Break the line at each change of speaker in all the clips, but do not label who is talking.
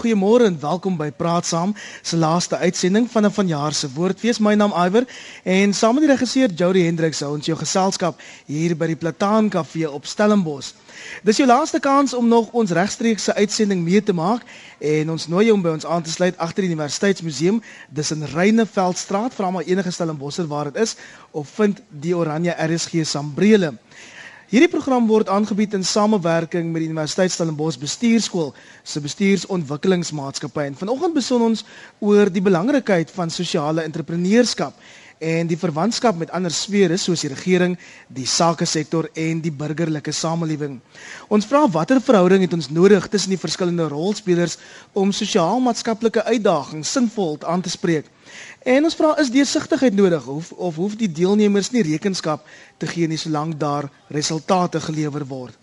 Goeiemôre en welkom by Praat Saam, se laaste uitsending van 'n vanjaar se Woordfees. My naam Iwer en saam met die regisseur Jody Hendriks hou ons jou geselskap hier by die Plataan Kafee op Stellenbosch. Dis jou laaste kans om nog ons regstreekse uitsending mee te maak en ons nooi jou om by ons aan te sluit agter die Universiteitsmuseum, dis in Reineveldstraat, vra maar enige Stellenbosser waar dit is of vind die Oranje RSG Sambrele. Hierdie program word aangebied in samewerking met die Universiteit Stellenbosch Bestuurskool se bestuursontwikkelingsmaatskappy. En vanoggend beson ons oor die belangrikheid van sosiale entrepreneurskap en die verwantskap met ander sfere soos die regering, die sake sektor en die burgerlike samelewing. Ons vra watter verhouding het ons nodig tussen die verskillende rolspelers om sosiaal-maatskaplike uitdagings sinvol aan te spreek? En ons vra is deursigtigheid nodig of of hoef die deelnemers nie rekenskap te gee nie solank daar resultate gelewer word.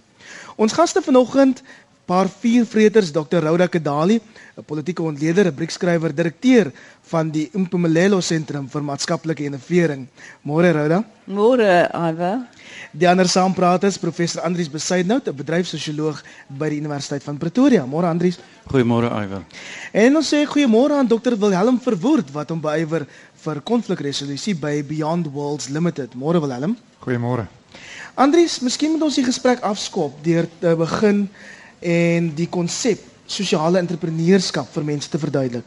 Ons gaste vanoggend paar vier vreters Dr. Rhoda Kedali, 'n politieke ontleder, 'n briekskrywer, direkteur van die Impumelelo Sentrum vir Maatskaplike Innovering. Môre Rhoda.
Môre Ava.
Die ander saampraters professor Andrius Besuidnout, 'n bedryfssosioloog by die Universiteit van Pretoria. Môre Andrius.
Goeiemôre Iwer.
En ons sê goeiemôre aan Dr. Wilhelm Verwoerd wat hom beywer vir konflikresolusie by Beyond Worlds Limited. Môre Wilhelm.
Goeiemôre.
Andrius, miskien moet ons die gesprek afskop deur te begin en die konsep sosiale entrepreneurskap vir mense te verduidelik.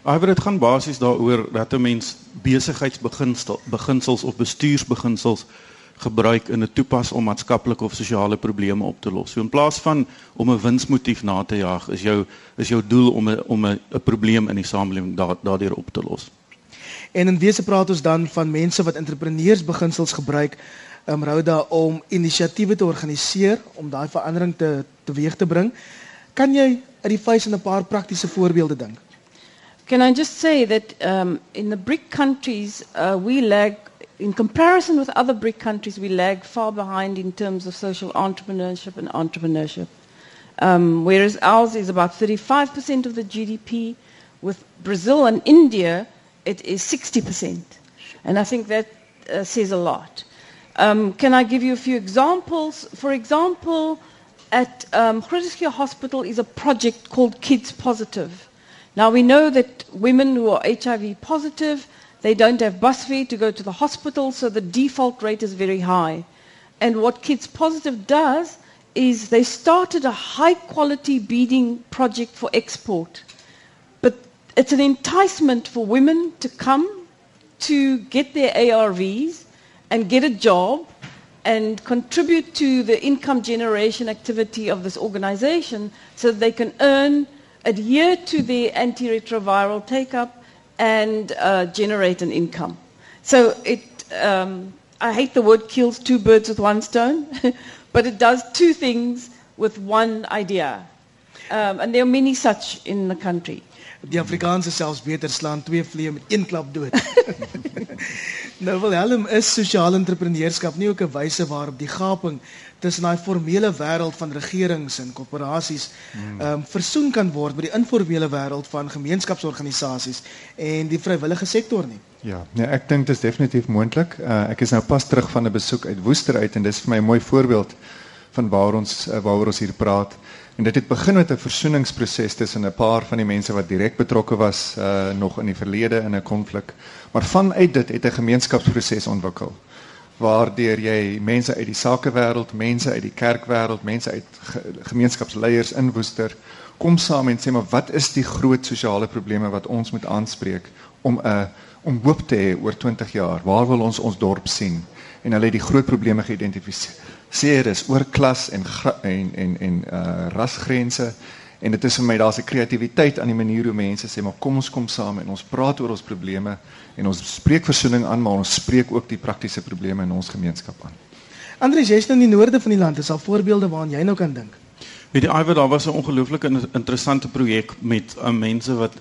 Iwer dit gaan basies daaroor dat 'n mens besigheidsbeginsels of bestuursbeginsels gebruik in 'n toepas om maatskaplike of sosiale probleme op te los. So in plaas van om 'n winsmotief na te jaag, is jou is jou doel om 'n om 'n probleem in die samelewing daardeur op te los.
En in wese praat ons dan van mense wat entrepreneursbeginsels gebruik um, Rhoda om inisiatiewe te organiseer om daai verandering te teweeg te bring. Kan jy uit die vuis 'n paar praktiese voorbeelde dink?
Can I just say that um, in the BRIC countries uh, we lag in comparison with other BRIC countries we lag far behind in terms of social entrepreneurship and entrepreneurship. Um, whereas ours is about 35% of the GDP with Brazil and India it is 60%. And I think that uh, says a lot. Um, can I give you a few examples? For example, at um, Hospital is a project called Kids Positive. Now we know that women who are HIV positive, they don't have bus fare to go to the hospital, so the default rate is very high. And what Kids Positive does is they started a high quality beading project for export. But it's an enticement for women to come to get their ARVs and get a job and contribute to the income generation activity of this organization so that they can earn, adhere to the antiretroviral take-up and uh, generate an income. So it, um, I hate the word kills two birds with one stone, but it does two things with one idea. Um, and there are many such in the country.
Die Afrikaanse selfs beter slaan twee vliee met een klap dood. nou Wilhelm is sosiale entrepreneurskap nie ook 'n wyse waarop die gaping tussen daai formele wêreld van regerings en korporasies hmm. ehm um, versoen kan word met die informele wêreld van gemeenskapsorganisasies en die vrywillige sektor nie.
Ja, nee, ek dink dit is definitief moontlik. Uh, ek is nou pas terug van 'n besoek uit Woester uit en dis vir my 'n mooi voorbeeld van waar ons uh, waaroor ons hier praat. En dit het begin met 'n versoeningsproses tussen 'n paar van die mense wat direk betrokke was uh nog in die verlede in 'n konflik. Maar vanuit dit het 'n gemeenskapsproses ontwikkel waardeur jy mense uit die sakewêreld, mense uit die kerkwêreld, mense uit ge gemeenskapsleiers in Woester kom saam en sê maar wat is die groot sosiale probleme wat ons moet aanspreek om 'n uh, om hoop te hê oor 20 jaar. Waar wil ons ons dorp sien? En hulle het die groot probleme geïdentifiseer sê dis oor klas en en en en uh rasgrense en dit is vir my daar's 'n kreatiwiteit aan die manier hoe mense sê maar kom ons kom saam en ons praat oor ons probleme en ons spreek versoening aan maar ons spreek ook die praktiese probleme in ons gemeenskap aan.
Andries, jy's nou in die noorde van die land, is al voorbeelde waaraan jy nou kan dink.
Weet jy, Iver, daar was 'n ongelooflike interessante projek met uh, mense wat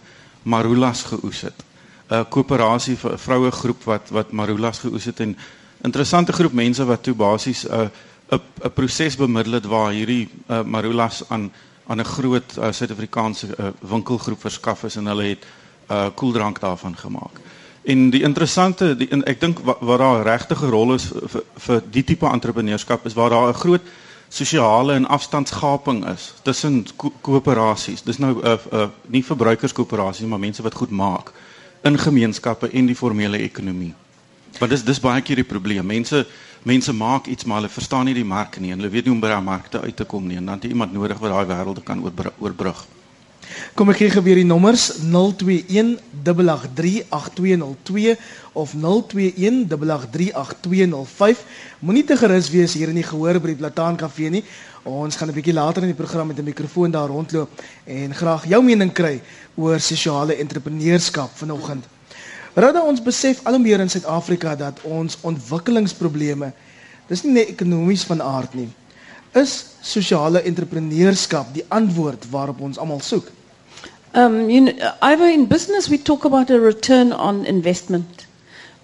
marulas geoes het. 'n Koöperasie vir vroue groep wat wat marulas geoes het en interessante groep mense wat toe basies 'n uh, 'n proses bemiddel het waar hierdie uh, marulas aan aan 'n groot uh, Suid-Afrikaanse uh, winkelgroep verskaf is en hulle het 'n uh, koeldrank daarvan gemaak. En die interessante die, en ek dink wat, wat daar 'n rol is vir vir die tipe entrepreneurskap is waar daar 'n groot sosiale en afstandsgaping is tussen ko koöperasies. Dis nou 'n uh, uh, nie verbruikerskoöperasies maar mense wat goed maak in gemeenskappe en die formele ekonomie. Want dis dis baie keer die probleem. Mense mense maak iets maar hulle verstaan nie die mark nie en hulle weet nie hoe om by daai markte uit te kom nie en dan het jy iemand nodig wat daai wêrelde kan oorbrug.
Kom ek gee geweer die nommers 021 8838202 of 021 8838205. Moenie te gerus wees hier in die gehoor by die Plataan Kafee nie. Ons gaan 'n bietjie later in die program met 'n mikrofoon daar rondloop en graag jou mening kry oor sosiale entrepreneurskap vanoggend. Rada ons besef al hoe meer in Suid-Afrika dat ons ontwikkelingsprobleme dis nie net ekonomies van aard nie. Is sosiale entrepreneurskap die antwoord waarop ons almal soek?
Um, you know, either in business we talk about a return on investment,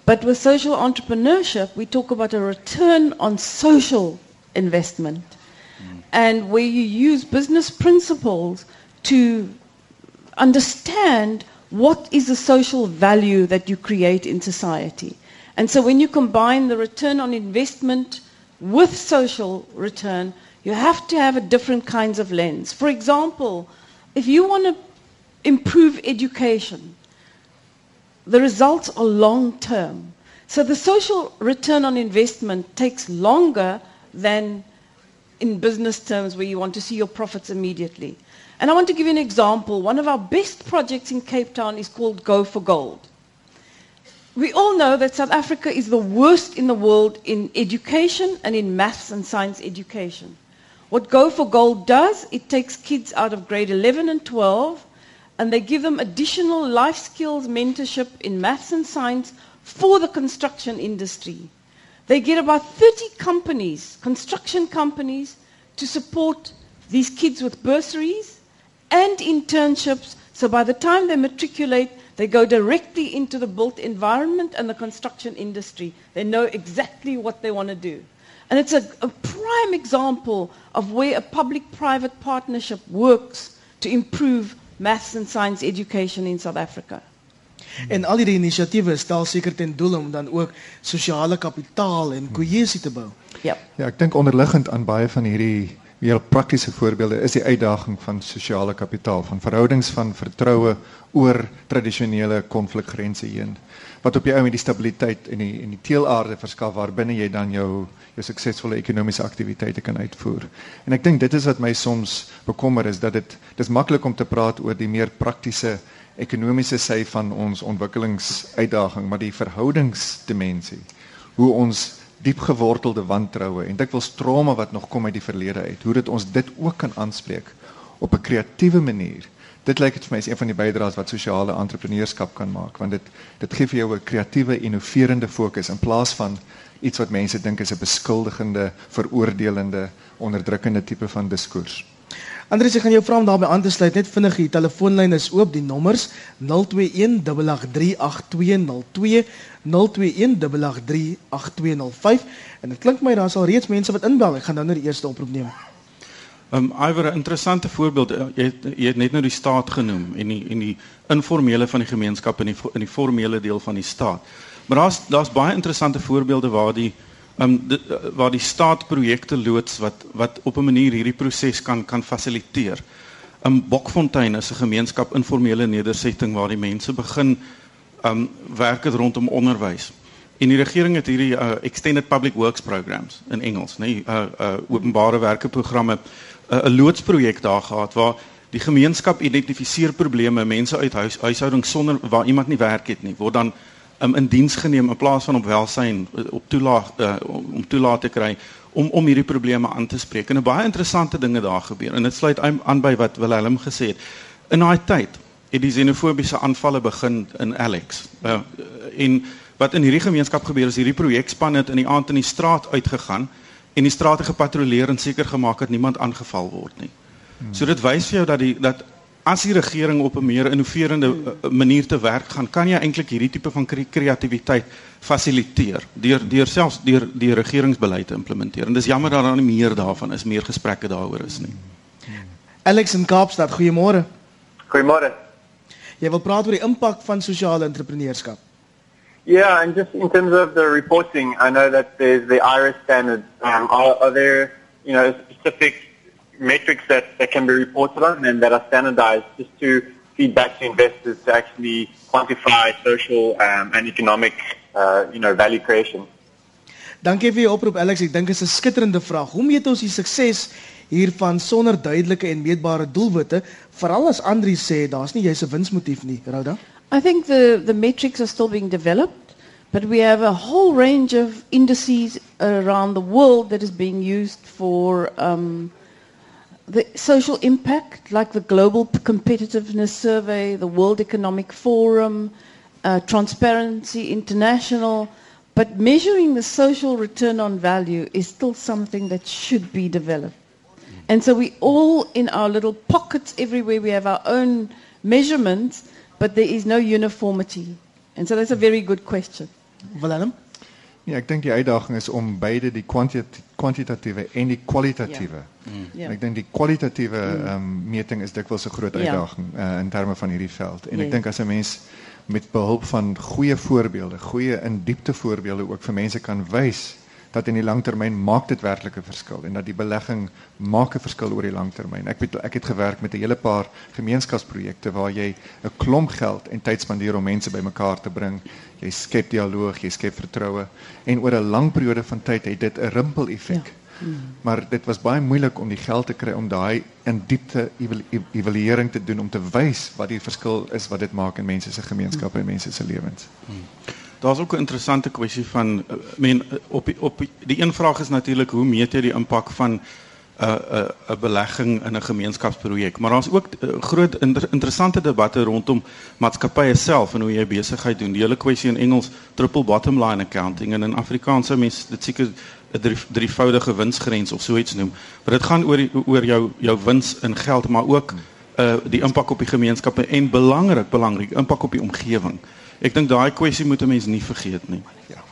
but with social entrepreneurship we talk about a return on social investment, mm. and where you use business principles to understand what is the social value that you create in society. And so when you combine the return on investment with social return, you have to have a different kinds of lens. For example, if you want to improve education. The results are long term. So the social return on investment takes longer than in business terms where you want to see your profits immediately. And I want to give you an example. One of our best projects in Cape Town is called Go for Gold. We all know that South Africa is the worst in the world in education and in maths and science education. What Go for Gold does, it takes kids out of grade 11 and 12 and they give them additional life skills mentorship in maths and science for the construction industry. They get about 30 companies, construction companies, to support these kids with bursaries and internships. So by the time they matriculate, they go directly into the built environment and the construction industry. They know exactly what they want to do. And it's a, a prime example of where a public-private partnership works to improve maths and science education in South Africa.
En al hierdie inisiatiewe stel seker ten doel om dan ook sosiale kapitaal en kohesie te bou.
Ja.
Ja, ek dink onderliggend aan baie van hierdie heel praktiese voorbeelde is die uitdaging van sosiale kapitaal, van verhoudings van vertroue oor tradisionele konflikgrense heen wat op jou ou met die stabiliteit en die en die teelaarde verskaf waarbinne jy dan jou jou suksesvolle ekonomiese aktiwiteite kan uitvoer. En ek dink dit is wat my soms bekommer is dat dit dis maklik om te praat oor die meer praktiese ekonomiese sy van ons ontwikkelingsuitdaging, maar die verhoudingsdimensie, hoe ons diep gewortelde wantroue en dikwels trauma wat nog kom uit die verlede uit, hoe dit ons dit ook kan aanspreek op 'n kreatiewe manier dit lyk dit vir my is een van die bydraes wat sosiale entrepreneurskap kan maak want dit dit gee vir jou 'n kreatiewe innoverende fokus in plaas van iets wat mense dink is 'n beskuldigende, veroordelende, onderdrukkende tipe van diskurs.
Andries, ek gaan jou vra om daarbey aan te sluit. Net vinnig, die telefoonlyn is oop, die nommers 021 8838202 021 8838205 en dit klink my daar sal reeds mense wat inbel. Ek gaan nou net die eerste oproep neem.
Um Iwer 'n interessante voorbeeld eh, jy het, jy het net nou die staat genoem en die en die informele van die gemeenskap en die in die formele deel van die staat. Maar daar's daar's baie interessante voorbeelde waar die um die, eh, waar die staat projekte loods wat wat op 'n manier hierdie proses kan kan fasiliteer. Um Bokfontein is 'n gemeenskap informele nedersetting waar die mense begin um werk het rondom onderwys. En die regering het hierdie uh, extended public works programs in Engels, nê, nee, uh, uh openbare werke programme 'n loodsprojek daar gehad waar die gemeenskap identifiseer probleme, mense uit huis, huishoudings sonder waar iemand nie werk het nie, word dan um, in diens geneem in plaas van op welsyn op toelaag uh, om toelaat te kry om om hierdie probleme aan te spreek. En 'n baie interessante dinge daar gebeur. En dit sluit aan by wat Willem gesê het. In daai tyd het die xenofobiese aanvalle begin in Alex. Uh, en wat in hierdie gemeenskap gebeur is hierdie projekspan het in die aand in die straat uitgegaan en die strate gepatrolleer en seker gemaak dat niemand aangeval word nie. So dit wys vir jou dat die dat as die regering op 'n meer innoverende eh, manier te werk gaan, kan jy eintlik hierdie tipe van kreatiwiteit fasiliteer deur deur selfs deur die regeringsbeleid te implementeer. En dis jammer dat daar nie meer daarvan is, meer gesprekke daaroor is nie.
Alex in Kaapstad, goeiemôre.
Goeiemôre.
Jy wil praat oor die impak van sosiale entrepreneurskap.
Yeah, and just in terms of the reporting, I know that there's the IRIS standards. Um, are, are there you know, specific metrics that, that can be reported on and that are standardized just to feed back to investors to actually quantify social um, and economic, uh, you know, value creation.
Dankie vir jou oproep Alex. Ek dink dit is 'n skitterende vraag. Hoe meet ons die sukses hiervan sonder duidelike en meetbare doelwitte, veral as Andri sê daar's nie jy's 'n winsmotief nie, Rhoda?
I think the, the metrics are still being developed, but we have a whole range of indices around the world that is being used for um, the social impact, like the Global Competitiveness Survey, the World Economic Forum, uh, Transparency International. But measuring the social return on value is still something that should be developed. And so we all, in our little pockets everywhere, we have our own measurements, but there is no uniformity. And so that's a very good question.
Willem?
Ja, ek dink die uitdaging is om beide die kwantit kwantitatiewe en die kwalitatiewe.
Ja.
Ja. Ek dink die kwalitatiewe ehm um, meting is dikwels 'n groot
Ja.
uitdaging uh, in terme van hierdie veld. En
Ja.
ek dink as 'n mens met behulp van goeie voorbeelde, goeie in diepte voorbeelde ook vir mense kan wys dat in die langtermyn maak dit werklik 'n verskil en dat die belegging maak 'n verskil oor die langtermyn. Ek weet ek het gewerk met 'n hele paar gemeenskapsprojekte waar jy 'n klomp geld en tyd spandeer om mense bymekaar te bring. Jy skep dialoog, jy skep vertroue en oor 'n lang periode van tyd het dit 'n rimpel effek. Ja. Maar dit was baie moeilik om die geld te kry om daai in diepte evalu- evaluering te doen om te wys wat die verskil is wat dit maak in mense se gemeenskappe en mense se lewens.
Daar's ook 'n interessante kwessie van uh, men uh, op die, op die, die een vraag is natuurlik hoe meet jy die impak van 'n uh, 'n uh, 'n belegging in 'n gemeenskapsprojek. Maar daar's ook uh, groot inter, interessante debatte rondom maatskappye self en hoe jy besigheid doen. Die hele kwessie in Engels triple bottom line accounting en in Afrikaans sou mens dit seker 'n drie, drievoudige winsgrens of so iets noem. Maar dit gaan oor die, oor jou jou wins in geld, maar ook uh die impak op die gemeenskappe en belangrik belangrik impak op die omgewing. Ek dink daai kwessie moet 'n mens nie vergeet nie.
Ja.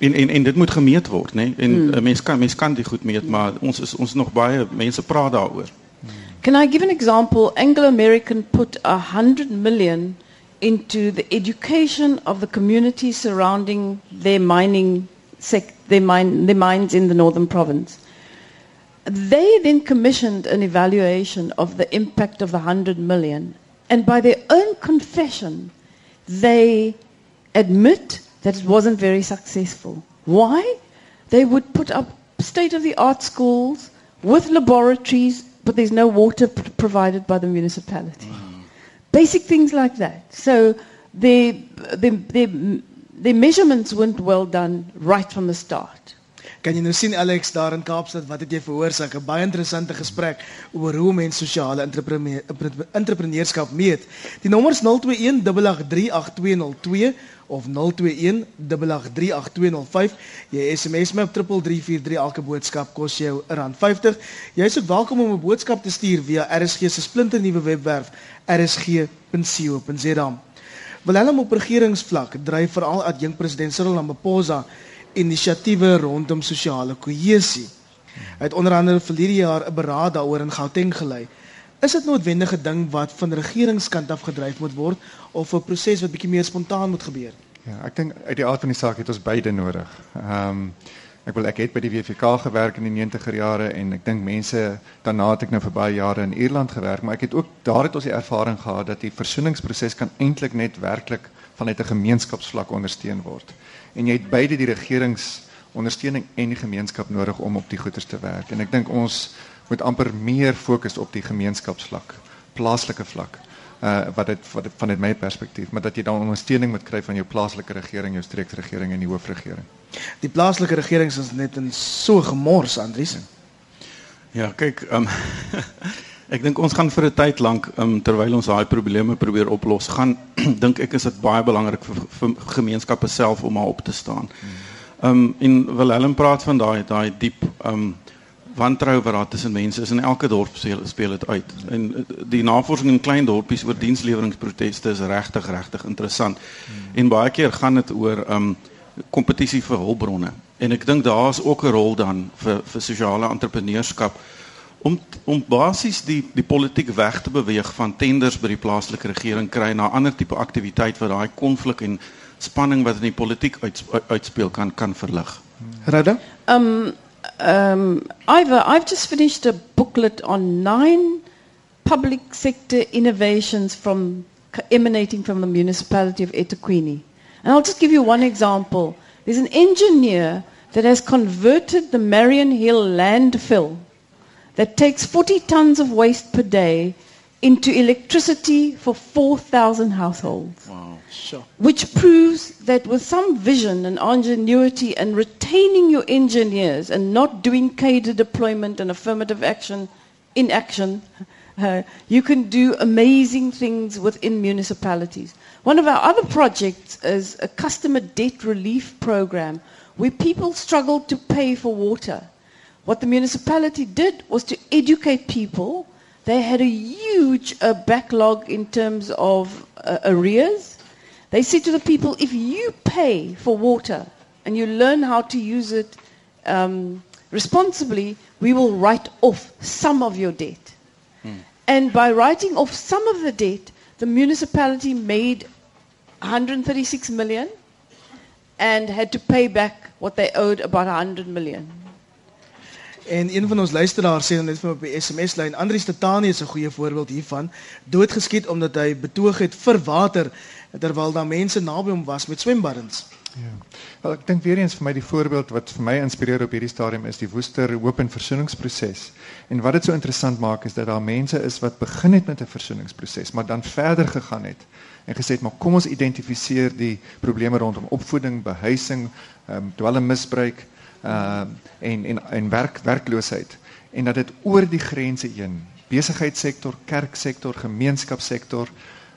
En en en dit moet gemeet word, nê? En 'n mm. mens kan mens kan dit goed meet, maar ons is ons nog baie mense praat daaroor.
Can I give an example? Anglo American put a hundred million into the education of the community surrounding their mining sec- their mine their mines in the northern province. They then commissioned an evaluation of the impact of the hundred million, and by their own confession, they admit that it wasn't very successful. Why? They would put up state of the art schools with laboratories, but there's no water p- provided by the municipality. Mm. Basic things like that. So their, their, their measurements weren't well done right from the start.
Kan jy nou sien Alex daar in Kaapstad wat het jy veroorsaak 'n baie interessante gesprek oor hoe mense sosiale entrepreneur- entrepreneurskap meet. Die nommer is 0218838202 of 0218838205. Jy SMS my op 3343 elke boodskap kos jou R50. Jy is ook welkom om 'n boodskap te stuur via RSG se splinternuwe webwerf rsg.co.za. Willem op regeringsvlak dryf veral adjunk president Cyril Ramaphosa inisiatiewe rondom sosiale kohesie. Hy het onder andere verlede jaar 'n beraad daaroor in Gauteng gelei. Is dit noodwendige ding wat van regeringskant af gedryf moet word of 'n proses wat bietjie meer spontaan moet gebeur?
Ja, ek dink uit die aard van die saak het ons beide nodig. Ehm um, ek wil ek het by die WFK gewerk in die 90er jare en ek dink mense daarna het ek nou vir baie jare in Ierland gewerk, maar ek het ook daar het ons die ervaring gehad dat die versoeningsproses kan eintlik net werklik vanuit 'n gemeenskapsvlak ondersteun word. En jy het beide die regerings ondersteuning en die gemeenskap nodig om op die goeders te werk. En ek dink ons moet amper meer fokus op die gemeenskapsvlak, plaaslike vlak. Uh wat dit wat dit vanuit my perspektief, maar dat jy dan ondersteuning moet kry van jou plaaslike regering, jou streeksregering en die hoofregering.
Die plaaslike regerings is net in so gemors, Andries.
Ja, kyk, um, ek dink ons gaan vir 'n tyd lank um, terwyl ons daai probleme probeer oplos, gaan dink ek is dit baie belangrik vir, vir gemeenskappe self om maar op te staan. Ehm um, en Willem praat van daai daai diep ehm um, wantrou wat daar tussen mense is in elke dorp speel dit uit. En eh, die navorsing in klein dorpies oor diensleweringproteste is regtig regtig interessant. En baie keer gaan dit oor ehm um, kompetisie vir hulpbronne. En ek dink daar's ook 'n rol dan vir vir sosiale entrepreneurskap om om basies die die politiek weg te beweeg van tenders by die plaaslike regering kry na ander tipe aktiwiteit wat daai konflik en spanning wat in die politiek uit, uitspeel kan kan verlig.
Rhoda?
Um, um, Ivor, I've just finished a booklet on nine public sector innovations from emanating from the municipality of eThekwini. And I'll just give you one example. There's an engineer that has converted the Marion Hill landfill that takes 40 tons of waste per day into electricity for 4,000 households.
Wow.
Sure.
Which proves that with some vision and ingenuity and retaining your engineers and not doing cadre deployment and affirmative action in action, uh, you can do amazing things within municipalities. One of our other projects is a customer debt relief program where people struggle to pay for water. What the municipality did was to educate people. They had a huge uh, backlog in terms of uh, arrears. They said to the people, if you pay for water and you learn how to use it um, responsibly, we will write off some of your debt. And by writing off some of the debt, the municipality made 136 million and had to pay back what they owed about 100 million.
En een van ons luisteraars sê net vir my op die SMS-lyn, Andri Stani is 'n goeie voorbeeld hiervan, doodgeskiet omdat hy betoog het vir water terwyl daar mense naby hom was met swembaddens.
Ja. Wel ek dink weer eens vir my die voorbeeld wat vir my inspireer op hierdie stadium is die Woester hoop en versoeningsproses. En wat dit so interessant maak is dat daar mense is wat begin het met 'n versoeningsproses, maar dan verder gegaan het en gesê het maar kom ons identifiseer die probleme rondom opvoeding, behuising, ehm um, dwelmmisbruik, uh, en en en werk werkloosheid en dat dit oor die grense heen, besigheidssektor, kerksektor, gemeenskapssektor,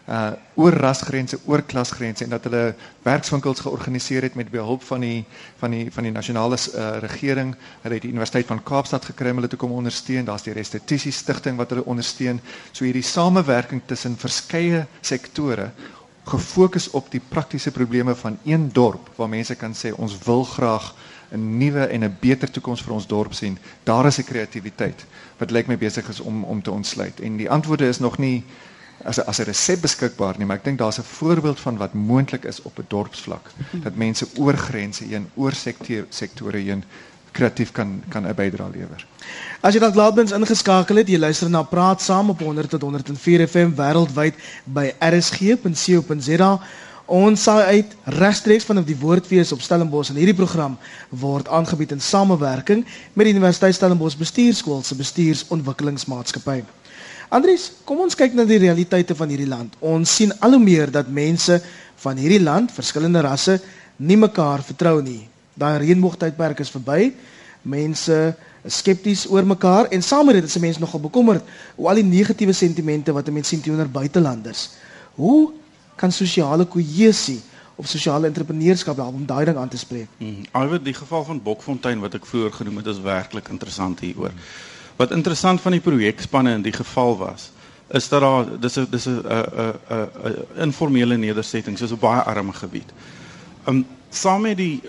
uh oor rasgrense, oor klasgrense en dat hulle werkswinkels georganiseer het met behulp van die van die van die nasionale uh, regering. Hulle het die Universiteit van Kaapstad gekry om te kom ondersteun. Daar's die Restituisie Stichting wat hulle ondersteun. So hierdie samewerking tussen verskeie sektore gefokus op die praktiese probleme van een dorp waar mense kan sê ons wil graag 'n nuwe en 'n beter toekoms vir ons dorp sien. Daar is 'n kreatiwiteit wat lyk my besig is om om te ontsluit. En die antwoorde is nog nie as as 'n resep beskikbaar nie, maar ek dink daar's 'n voorbeeld van wat moontlik is op 'n dorpsvlak. Dat mense oor grense heen, oor sektor sektore heen kreatief kan kan 'n bydrae lewer.
As jy dalk laatbens ingeskakel het, jy luister na Praat Saam op 100 tot 104 FM wêreldwyd by rsg.co.za. Ons saai uit regstreeks vanaf die Woordfees op Stellenbosch en hierdie program word aangebied in samewerking met die Universiteit Stellenbosch Bestuurskool se Bestuursontwikkelingsmaatskappy. Andries, kom ons kyk na die realiteite van hierdie land. Ons sien al hoe meer dat mense van hierdie land, verskillende rasse, nie mekaar vertrou nie. Daai reënboogtydperk is verby. Mense is skepties oor mekaar en saam met dit is mense nogal bekommerd oor al die negatiewe sentimente wat mense sien teenoor buitelanders. Hoe kan sosiale kohesie of sosiale entrepreneurskap help om daai ding aan te spreek?
Hmm. Alhoewel die geval van Bokfontein wat ek vroeër genoem het is werklik interessant hieroor. Wat interessant van die projekspanne in die geval was, is dat daar dis 'n dis 'n 'n 'n informele nedersetting, soos 'n baie arme gebied. Um saam met die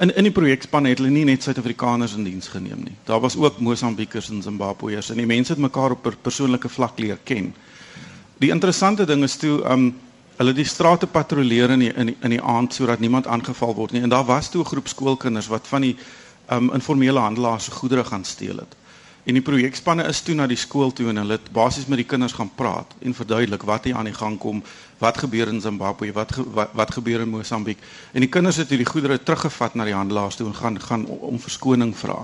in in die projekspanne het hulle nie net Suid-Afrikaners in diens geneem nie. Daar was ook Mosambiekers en Zimbabweërs en die mense het mekaar op 'n persoonlike vlak leer ken. Die interessante ding is toe um hulle die strate patrolleer in die, in die, in die aand sodat niemand aangeval word nie en daar was toe 'n groep skoolkinders wat van die um informele handelaars se goedere gaan steel het. En die projekspanne is toe na die skool toe en hulle het basies met die kinders gaan praat en verduidelik wat hier aan die gang kom, wat gebeur in Zimbabwe, wat ge, wat, wat gebeur in Mosambiek. En die kinders het hierdie goedere teruggevat na die handelaars toe en gaan gaan om verskoning vra.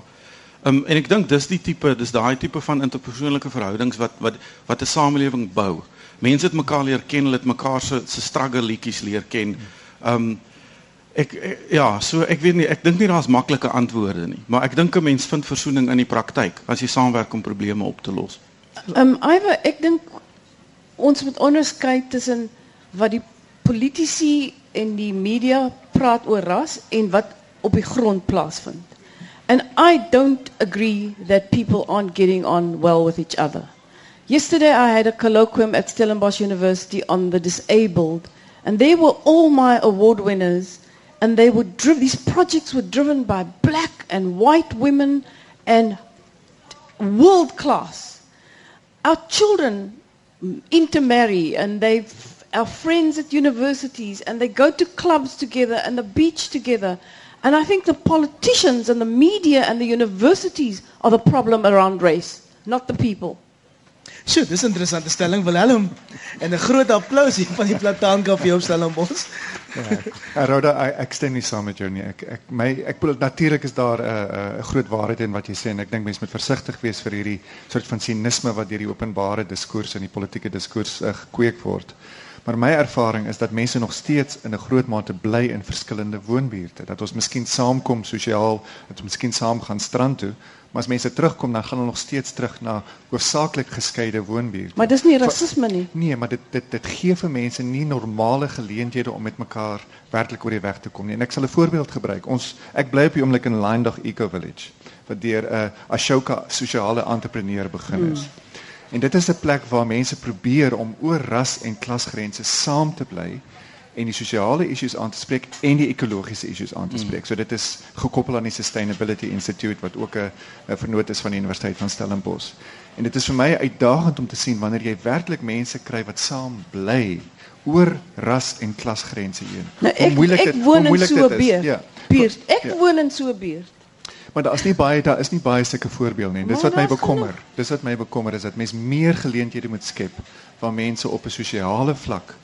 Um, en ek dink dis die tipe, dis daai tipe van interpersoonlike verhoudings wat wat wat 'n samelewing bou. Mense het mekaar leer ken, hulle het mekaar se se struggle liedjies leer ken. Um Ek, ek ja, so ek weet nie, ek dink nie daar's maklike antwoorde nie, maar ek dink 'n mens vind versoening in die praktyk as jy saamwerk om probleme op te los.
Ehm um, Iver, ek dink ons moet onderskei tussen wat die politici en die media praat oor ras en wat op die grond plaasvind. And I don't agree that people aren't getting on well with each other. Yesterday I had a colloquium at Stellenbosch University on the disabled and they were all my award winners and they were these projects were driven by black and white women and world class. Our children intermarry and they are friends at universities and they go to clubs together and the beach together. And I think the politicians and the media and the universities are the problem around race, not the people.
Sjoe, dis 'n interessante stelling Willem. En 'n groot applous hier van die Plataan Kafee op Stellenbosch.
Ja, Roda, ek, ek stem nie saam met jou nie. Ek ek my ek bedoel natuurlik is daar 'n uh, 'n uh, groot waarheid in wat jy sê en ek dink mense moet versigtig wees vir hierdie soort van sinisme wat deur die openbare diskurs en die politieke diskurs uh, gekweek word. Maar my ervaring is dat mense nog steeds in 'n groot mate bly in verskillende woonbuurte. Dat ons miskien saamkom sosiaal, dat ons miskien saam gaan strand toe, maar as mense terugkom dan gaan hulle nog steeds terug na hoofsaaklik geskeide woonbuurte.
Maar dis nie rasisme nie.
Nee, maar dit dit dit gee vir mense nie normale geleenthede om met mekaar werklik oor die weg te kom nie. En ek sal 'n voorbeeld gebruik. Ons ek bly op die oomblik in Lyndag Eco Village wat deur 'n uh, Ashoka sosiale entrepreneur begin is. Hmm. En dit is 'n plek waar mense probeer om oor ras en klasgrense saam te bly en die sosiale issues aan te spreek en die ekologiese issues aan te spreek. Mm. So dit is gekoppel aan die Sustainability Institute wat ook 'n vernoot is van die Universiteit van Stellenbosch. En dit is vir my uitdagend om te sien wanneer jy werklik mense kry wat saam bly oor ras en klasgrense heen.
Nou, ek, ek woon in so 'n buurt. Ja. Buurt. Ek ja. woon in so 'n buurt.
Maar daar is nie baie daar is nie baie sulke voorbeelde nie. Dis wat my bekommer. Dis wat my bekommer is dat mens meer geleenthede moet skep waar mense op 'n sosiale vlak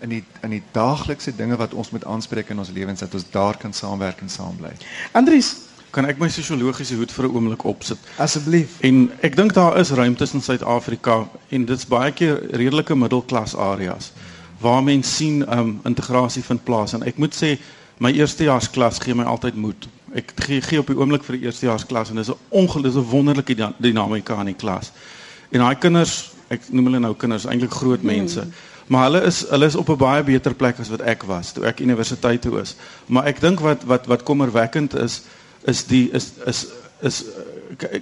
in die in die daaglikse dinge wat ons moet aanspreek in ons lewens dat ons daar kan saamwerk en saam bly.
Andries,
kan ek my sosiologiese hoed vir 'n oomblik opsit
asseblief?
En ek dink daar is ruimtes in Suid-Afrika en dit's baie keer redelike middelklas areas waar mense sien um integrasie vind plaas en ek moet sê my eerstejaars klas gee my altyd moed ek gee, gee op die oomblik vir die eerstejaars klas en dis 'n ongelooflike wonderlike dinamika in die klas. En daai kinders, ek noem hulle nou kinders, eintlik groot mense. Hmm. Maar hulle is hulle is op 'n baie beter plek as wat ek was toe ek universiteit toe is. Maar ek dink wat wat wat kommerwekkend is is die is is is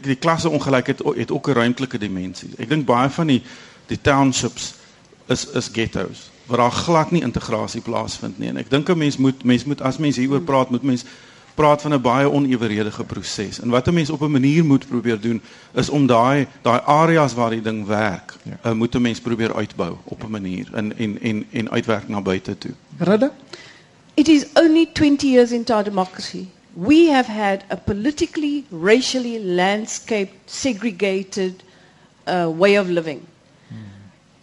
die klasse ongelykheid het ook 'n ruimtelike dimensie. Ek dink baie van die die townships is is ghettos waar daar glad nie integrasie plaasvind nie. En ek dink 'n mens moet mens moet as mens hieroor praat, moet mens praat van 'n baie oneweredige proses. En wat 'n mens op 'n manier moet probeer doen is om daai daai areas waar die ding werk, ja. uh, moet 'n mens probeer uitbou op 'n manier en en en en uitwerk na buite toe.
Radde?
It is only 20 years into our democracy. We have had a politically, racially landscaped, segregated uh, way of living. Hmm.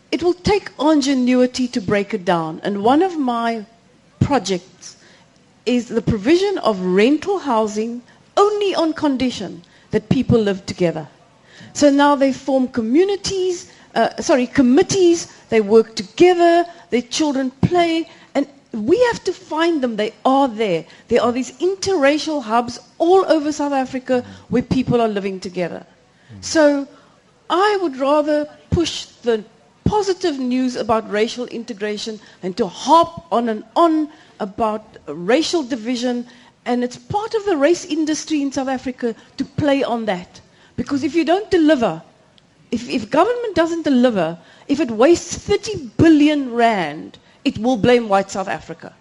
It will take ingenuity to break it down. And one of my projects is the provision of rental housing only on condition that people live together. So now they form communities, uh, sorry, committees, they work together, their children play, and we have to find them. They are there. There are these interracial hubs all over South Africa where people are living together. So I would rather push the positive news about racial integration than to hop on and on about racial division, and it's part of the race industry in South Africa to play on that. Because if you don't deliver, if, if government doesn't deliver, if it wastes 30 billion rand, it will blame white South Africa.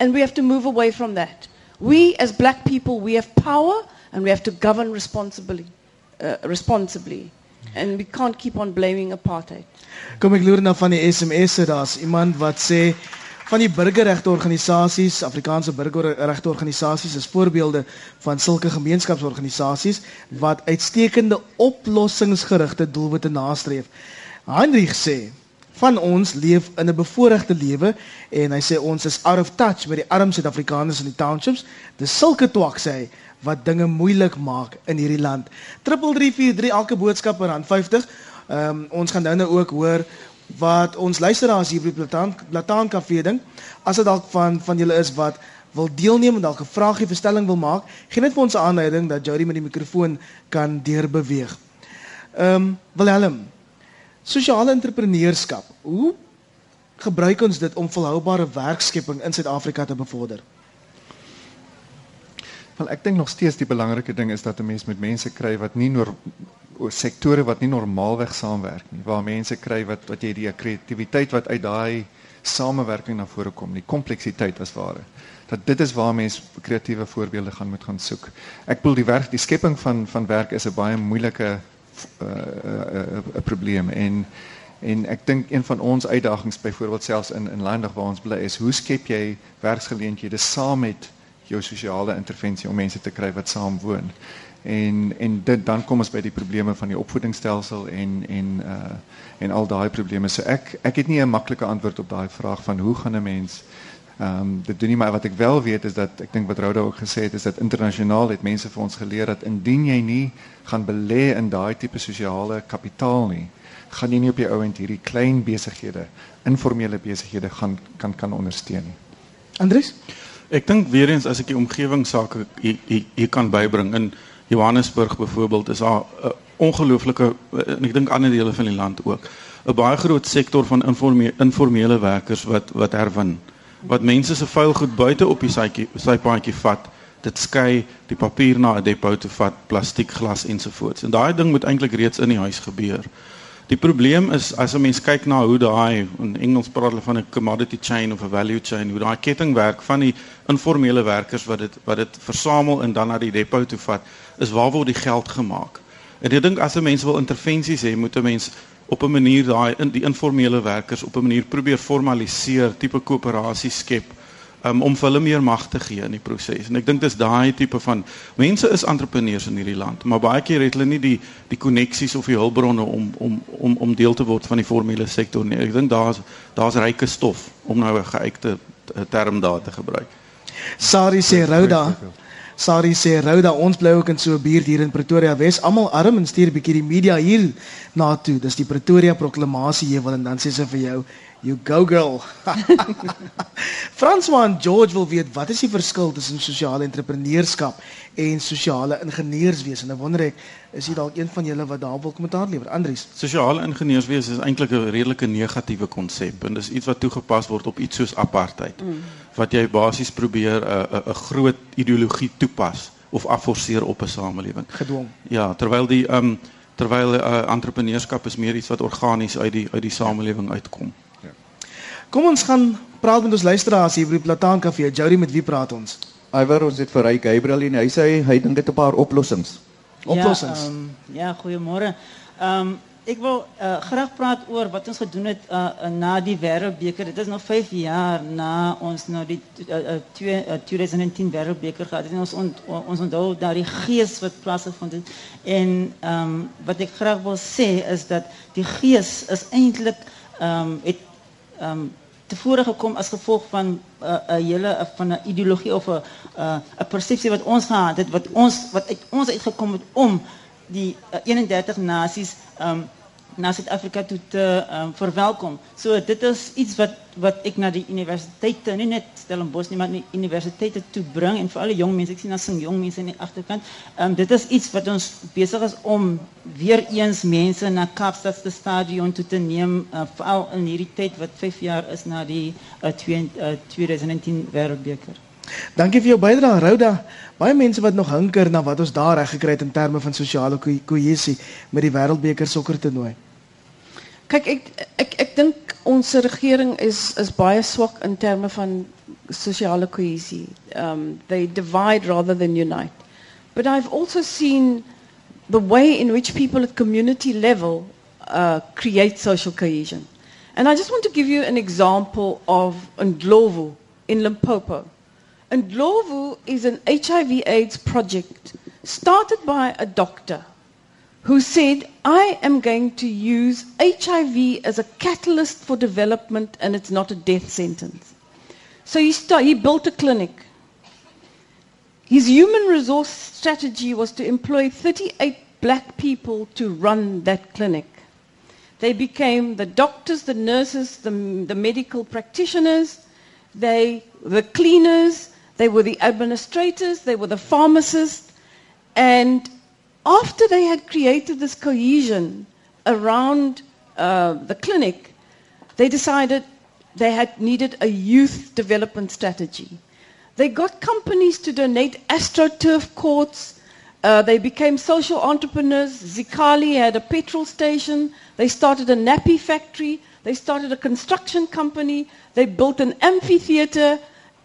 And we have to move away from that. We, as black people, we have power and we have to govern responsibly. Uh, responsibly. And we can't keep on blaming apartheid.
Kom ek loer na van die SMS'e daar's iemand wat sê van die burgerregteorganisasies, Afrikaanse burgerregteorganisasies is voorbeelde van sulke gemeenskapsorganisasies wat uitstekende oplossingsgerigte doelwitte nastreef. Heinrich sê van ons leef in 'n bevoordeelde lewe en hy sê ons is out of touch met die arm Suid-Afrikaners in die townships. Dis sulke twak sê hy wat dinge moeilik maak in hierdie land. 3343 elke boodskap per rand 50. Ehm um, ons gaan nou nou ook hoor wat ons luisteraars hier by Plataan Plataan Kafee ding, as dit dalk van van julle is wat wil deelneem en dalk 'n vraagie verstelling wil maak, gee net vir ons 'n aanleiding dat Jody met die mikrofoon kan deurbeweeg. Ehm um, Willem, sosiale entrepreneurskap. Hoe gebruik ons dit om volhoubare werkskepping in Suid-Afrika te bevorder?
Wel ek dink nog steeds die belangrike ding is dat 'n mens met mense kry wat nie noor sektore wat nie normaalweg saamwerk nie, waar mense kry wat wat jy die kreatiwiteit wat uit daai samewerking na vore kom, die kompleksiteit as ware. Dat dit is waar mense kreatiewe voorbeelde gaan moet gaan soek. Ek bedoel die werk, die skepping van van werk is 'n baie moeilike 'n uh, uh, uh, uh, probleem en en ek dink een van ons uitdagings byvoorbeeld selfs in in lande waar ons bly is, hoe skep jy werksgeleenthede saam met jou sosiale intervensie om mense te kry wat saam woon. En en dit dan kom ons by die probleme van die opvoedingsstelsel en en uh en al daai probleme. So ek ek het nie 'n maklike antwoord op daai vraag van hoe gaan 'n mens Ehm um, dit doen nie maar wat ek wel weet is dat ek dink wat Rhoda ook gesê het is dat internasionaal het mense vir ons geleer dat indien jy nie gaan belê in daai tipe sosiale kapitaal nie, gaan jy nie op jou ouend hierdie klein besighede, informele besighede gaan kan kan ondersteun nie.
Andries?
Ek dink weer eens as ek die omgewingsake hier kan bybring in Johannesburg byvoorbeeld is daar 'n ongelooflike en ek dink ander dele van die land ook 'n baie groot sektor van informele informele werkers wat wat herwin wat mense se vuil goed buite op die sytjie sypaadjie vat dit skei die papier na 'n depot toe vat plastiek glas ensovoorts en daai ding moet eintlik reeds in die huis gebeur die probleem is as 'n mens kyk na hoe daai in Engels praat hulle van 'n commodity chain of 'n value chain hoe daai ketting werk van die informele werkers wat dit wat dit versamel en dan na die depot toe vat is waar word die geld gemaak? En ek dink as 'n mens wil intervensies hê moet 'n mens op 'n manier daai in die informele werkers op 'n manier probeer formaliseer, tipe koöperasie skep um, om vir hulle meer mag te gee in die proses. En ek dink dis daai tipe van mense is entrepreneurs in hierdie land, maar baie keer het hulle nie die die koneksies of die hulpbronne om om om om deel te word van die formele sektor nie. Ek dink daar's daar's ryke stof om nou 'n geuite term daar te gebruik.
Sari sê Rhoda. Sari sê Rhoda, ons bly ook in so 'n buurt hier in Pretoria Wes. Almal arm en stuur 'n bietjie die media hier na toe. Dis die Pretoria proklamasie jy wil en dan sê sy vir jou, you go girl. François en George wil weet wat is die verskil tussen sosiale entrepreneurskap en sosiale ingenieurswese? Nou wonder ek, is jy dalk een van julle wat daar wil kommentaar lewer? Andries.
Sosiale ingenieurswese is eintlik 'n redelike negatiewe konsep en dis iets wat toegepas word op iets soos apartheid. Mm. Wat jy basies probeer 'n 'n groot ideologie toepas of afforceer op 'n samelewing.
Gedwong.
Ja, terwyl die ehm um, terwyl uh, entrepreneurskap is meer iets wat organies uit die uit die samelewing uitkom.
Kom ons gaan praat met ons luisteraars hier by die Plataan Kafee. Jody, met wie praat ons?
Iwer, ons het vir Ry Gabriel en hy sê hy dink dit 'n paar oplossings.
Oplossings.
Ja, um, ja goeiemôre. Ehm um, ek wil uh, graag praat oor wat ons gedoen het uh, na die Wêreldbeker. Dit is nog 5 jaar na ons nou die uh, uh, twee, uh, 2010 Wêreldbeker gehad het. En ons ont, ons onthou daardie gees wat plaasgevind het. En ehm um, wat ek graag wil sê is dat die gees is eintlik ehm um, het ehm um, tevore gekom as gevolg van 'n uh, 'n hele uh, van 'n ideologie of 'n 'n uh, persepsie wat ons gehad het wat ons wat uit ons uitgekom het om die uh, 31 nasies um, na Suid-Afrika toe te um, verwelkom. So dit is iets wat wat ek na die universiteite, nie net Stellenbosch nie, maar die universiteite toe bring en vir alle jong mense, ek sien daar sing jong mense in die agterkant. Um, dit is iets wat ons besig is om weer eens mense na Kaapstad se stadion toe te neem, uh, veral in hierdie tyd wat 5 jaar is na die uh, 2, uh, 2010 Wêreldbeker.
Dankie vir jou bydrae, Rhoda. Baie mense wat nog hinker na wat ons daar reg gekry het in terme van sosiale kohesie met die Wêreldbeker sokkertoernooi.
Kyk, ek ek ek dink ons regering is is baie swak in terme van sosiale kohesie. Um they divide rather than unite. But I've also seen the way in which people at community level uh, create social cohesion. And I just want to give you an example of Ndlovu in Limpopo. Ndlovu is an HIV AIDS project started by a doctor who said, I am going to use HIV as a catalyst for development and it's not a death sentence. So he, start, he built a clinic. His human resource strategy was to employ 38 black people to run that clinic. They became the doctors, the nurses, the, the medical practitioners, they, the cleaners, they were the administrators, they were the pharmacists, and after they had created this cohesion around uh, the clinic, they decided they had needed a youth development strategy. They got companies to donate astroturf courts. Uh, they became social entrepreneurs. Zikali had a petrol station. They started a nappy factory. They started a construction company. They built an amphitheater.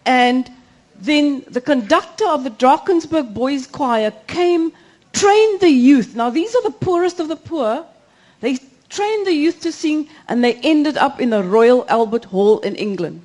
And then the conductor of the Drakensberg Boys Choir came trained the youth. Now, these are the poorest of the poor. They trained the youth to sing, and they ended up in the Royal Albert Hall in England.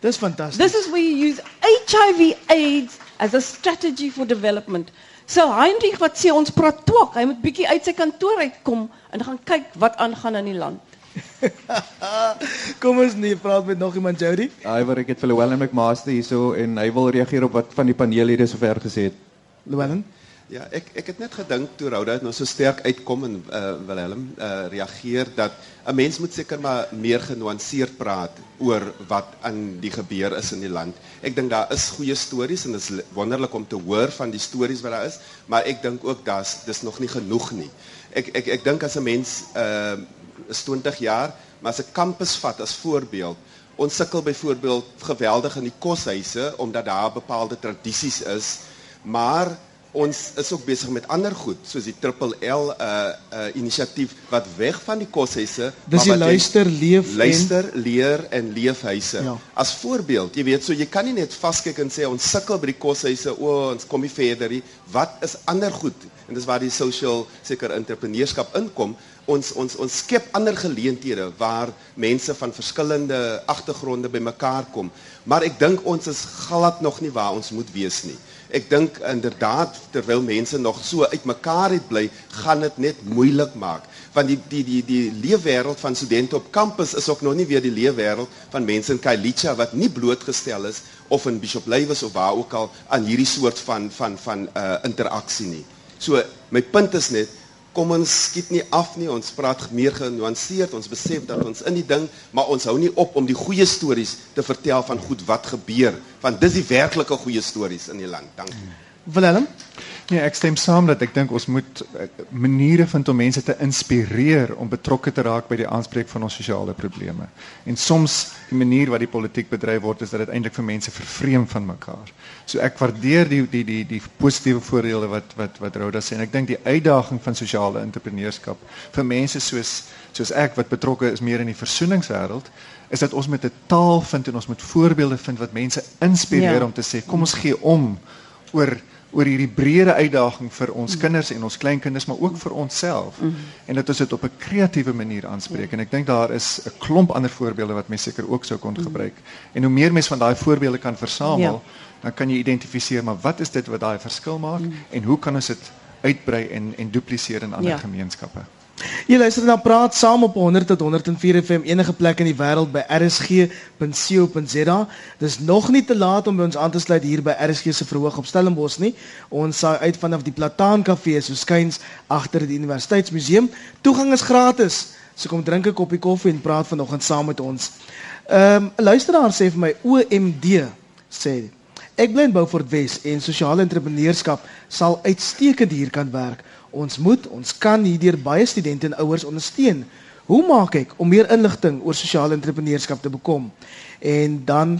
Dis fantasties.
This is where you use HIV AIDS as a strategy for development. So Heinrich wat sê ons praat twak, hy moet bietjie uit sy kantoor uitkom en gaan kyk wat aangaan in die land.
Kom ons nee, praat met nog iemand Jody.
Iwer ek het vir Llewellyn McMaster hierso en hy wil reageer op wat van die paneellede sover gesê het.
Llewellyn.
Ja, ek ek het net gedink toe Rhoda nou so sterk uitkom en uh, Willem uh, reageer dat 'n mens moet seker maar meer genuanceerd praat oor wat aan die gebeur is in die land. Ek dink daar is goeie stories en dit is wonderlik om te hoor van die stories wat daar is, maar ek dink ook daar's dis nog nie genoeg nie. Ek ek ek dink as 'n mens uh is 20 jaar, maar as 'n kampus vat as voorbeeld, ons sukkel byvoorbeeld geweldig in die koshuise omdat daar bepaalde tradisies is, maar ons is ook besig met ander goed soos die Triple L uh uh inisiatief wat weg van die koshuise
Dis die luister, leef en-
luister, leer en leefhuise.
Ja.
As voorbeeld, jy weet, so jy kan nie net vaskyk en sê ons sukkel by die koshuise, o, ons kom nie verder nie. Wat is ander goed? En dis waar die social seker entrepreneurskap inkom. Ons ons ons skep ander geleenthede waar mense van verskillende agtergronde bymekaar kom. Maar ek dink ons is glad nog nie waar ons moet wees nie. Ek dink inderdaad terwyl mense nog so uitmekaar het bly, gaan dit net moeilik maak want die die die die leefwêreld van studente op kampus is ook nog nie weer die leefwêreld van mense in Kailicha wat nie blootgestel is of in Bishop Lywes of waar ook al aan hierdie soort van van van uh interaksie nie. So my punt is net kom ons skiet nie af nie, ons praat meer genuanceerd, ons besef dat ons in die ding, maar ons hou nie op om die goeie stories te vertel van goed wat gebeur, want dis die werklike goeie stories in die land. Dankie.
Willem.
Nee, ek stem saam dat ek dink ons moet eh, maniere vind om mense te inspireer om betrokke te raak by die aanspreek van ons sosiale probleme. En soms die manier wat die politiek bedryf word is dat dit eintlik vir mense vervreem van mekaar. So ek waardeer die die die die positiewe voordele wat wat wat Rhoda sê en ek dink die uitdaging van sosiale entrepreneurskap vir mense soos soos ek wat betrokke is meer in die versoeningswêreld is dat ons met 'n taal vind en ons moet voorbeelde vind wat mense inspireer
Ja.
om te sê kom ons gee om oor oor hierdie breëre uitdaging vir ons kinders en ons kleinkinders maar ook vir onsself. En dat ons dit op 'n kreatiewe manier aanspreek. En ek dink daar is 'n klomp ander voorbeelde wat mense seker ook sou kon gebruik. En hoe meer mense van daai voorbeelde kan versamel dan kan jy identifiseer maar wat is dit wat daai verskil maak en hoe kan ons dit uitbrei en en dupliseer in ander
Ja.
gemeenskappe
Jy luister na Praat Saam op 100 tot 104 FM enige plek in die wêreld by rsg.co.za. Dis nog nie te laat om by ons aan te sluit hier by RSG se verhoog op Stellenbosch nie. Ons saai uit vanaf die Plataan Kafee so skuins agter die Universiteitsmuseum. Toegang is gratis. So kom drink 'n koppie koffie en praat vanoggend saam met ons. Ehm um, luisteraar sê vir my OMD sê Ek bly in Beaufort Wes en sosiale entrepreneurskap sal uitstekend hier kan werk. Ons moet, ons kan hierdeur baie studente en ouers ondersteun. Hoe maak ek om meer inligting oor sosiale entrepreneurskap te bekom? En dan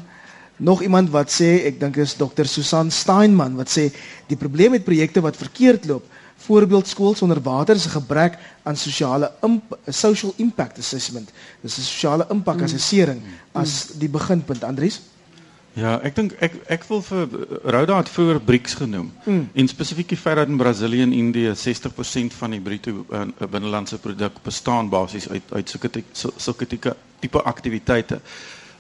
nog iemand wat sê, ek dink is Dr. Susan Steinman wat sê die probleem met projekte wat verkeerd loop, voorbeeld skool sonder water is 'n gebrek aan sosiale imp social impact assessment. Dis 'n sosiale impak assessering as die beginpunt, Andries.
Ja, ek dink ek ek wil vir Rhoda het vroeër BRICS genoem. Mm. En spesifiek die feit dat in Brasilië en Indië 60% van die bruto uh, binnelandse produk bestaan basies uit uit sulke sulke tipe tipe aktiwiteite.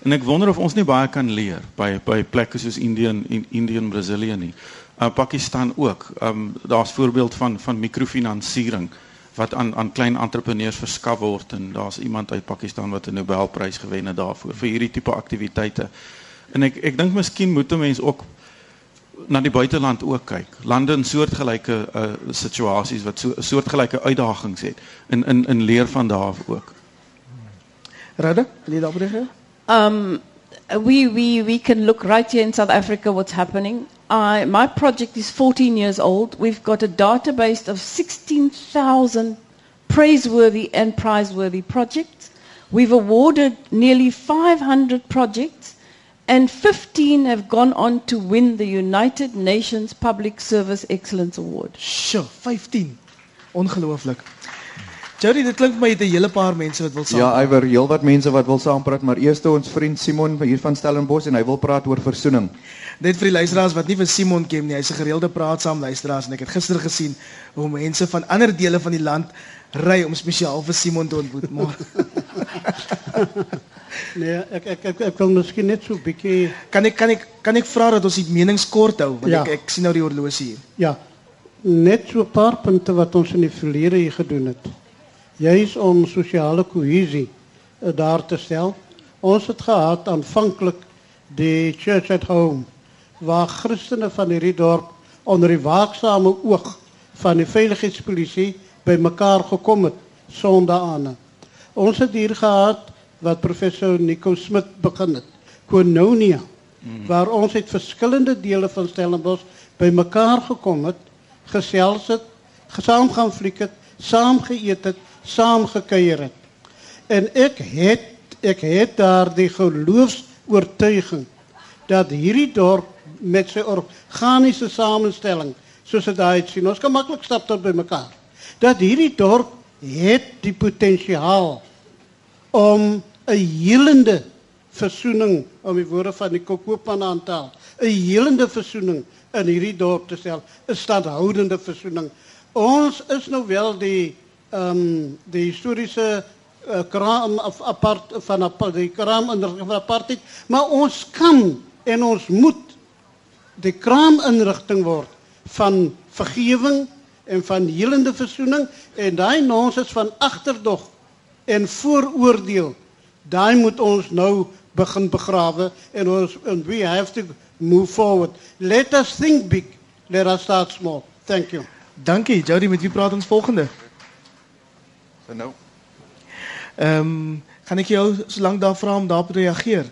En ek wonder of ons nie baie kan leer by by plekke soos Indië en en Indië en Brasilië nie. Uh, Pakistan ook. Um daar's voorbeeld van van mikrofinansiering wat aan aan klein entrepreneurs verskaf word en daar's iemand uit Pakistan wat 'n Nobelprys gewen het daarvoor vir hierdie tipe aktiwiteite. En ek ek dink miskien moet 'n mens ook na die buiteland ook kyk. Lande in soortgelyke uh, situasies wat so soortgelyke uitdagings het in in in leer van daar ook.
Radde, wil jy daarop reageer?
Um, we, we, we can look right here in South Africa what's happening. I, my project is 14 years old. We've got a database of 16,000 praiseworthy and prizeworthy projects. We've awarded nearly 500 projects and 15 have gone on to win the United Nations Public Service Excellence Award.
Sjoe, 15. Ongelooflik. Jody, dit klink my jy het 'n hele paar mense wat wil saam.
Ja, Iwer, heelwat mense wat wil saampraat, maar eers ons vriend Simon hier van Stellenbosch en hy wil praat oor versoening.
Net vir die luisteraars wat nie vir Simon ken nie, hy's 'n gereelde praatsaam luisteraars en ek het gister gesien hoe mense van ander dele van die land ry om spesiaal vir Simon te ontmoet. Maar
Nee, ek ek ek, ek wil miskien net so 'n bietjie
kan ek kan ek kan ek vra dat ons die menings kort hou want
Ja.
ek ek sien nou die horlosie hier.
ja, net so 'n paar punte wat ons in die verlede hier gedoen het. Juis om sosiale kohesie uh, daar te stel. Ons het gehad aanvanklik die Church at Home waar Christene van hierdie dorp onder die waaksame oog van die veiligheidspolisie bymekaar gekom het sondaane. Ons het hier gehad wat professor Nico Smit begin het. Kononia waar ons uit verskillende dele van Stellenbosch bymekaar gekom het, gesels het, saam gaan fliek het, saam geëet het, saam gekuier het. En ek het ek het daardie geloofs-oortuiging dat hierdie dorp met sy organiese samestelling soos dit daai sien, ons kan maklik stap tot by mekaar. Dat hierdie dorp het die potensiaal om 'n helende versoening om die woorde van die Kokoopman aan te haal, 'n helende versoening in hierdie dorp te stel, 'n standhoudende versoening. Ons is nou wel die ehm um, die historiese uh, kraam of apart van apart, die kraam in apartheid, maar ons kan en ons moet die kraaminrigting word van vergewing en van helende versoening en daai nonsens van agterdog en vooroordeel daai moet ons nou begin begrawe en ons and we have to move forward let us think big let us start small thank you
Dankie Jody, met wie praat ons volgende?
So nou.
Ehm um, gaan ek jou solank daar vra om daarop te reageer.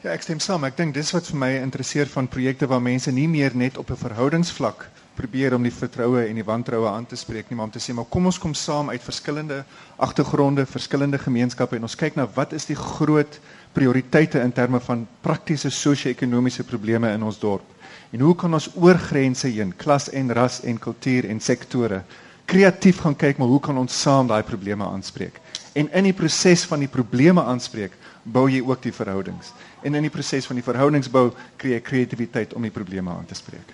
Ja, ek stem saam. Ek dink dis wat vir my interesseer van projekte waar mense nie meer net op 'n verhoudingsvlak probeer om die vertroue en die wantroue aan te spreek nie, maar om te sê maar kom ons kom saam uit verskillende agtergronde, verskillende gemeenskappe en ons kyk na wat is die groot prioriteite in terme van praktiese sosio-ekonomiese probleme in ons dorp. En hoe kan ons oor grense heen, klas en ras en kultuur en sektore kreatief gaan kyk maar hoe kan ons saam daai probleme aanspreek? En in die proses van die probleme aanspreek, bou jy ook die verhoudings. En in die proses van die verhoudingsbou kry jy kreatiwiteit om die probleme aan te spreek.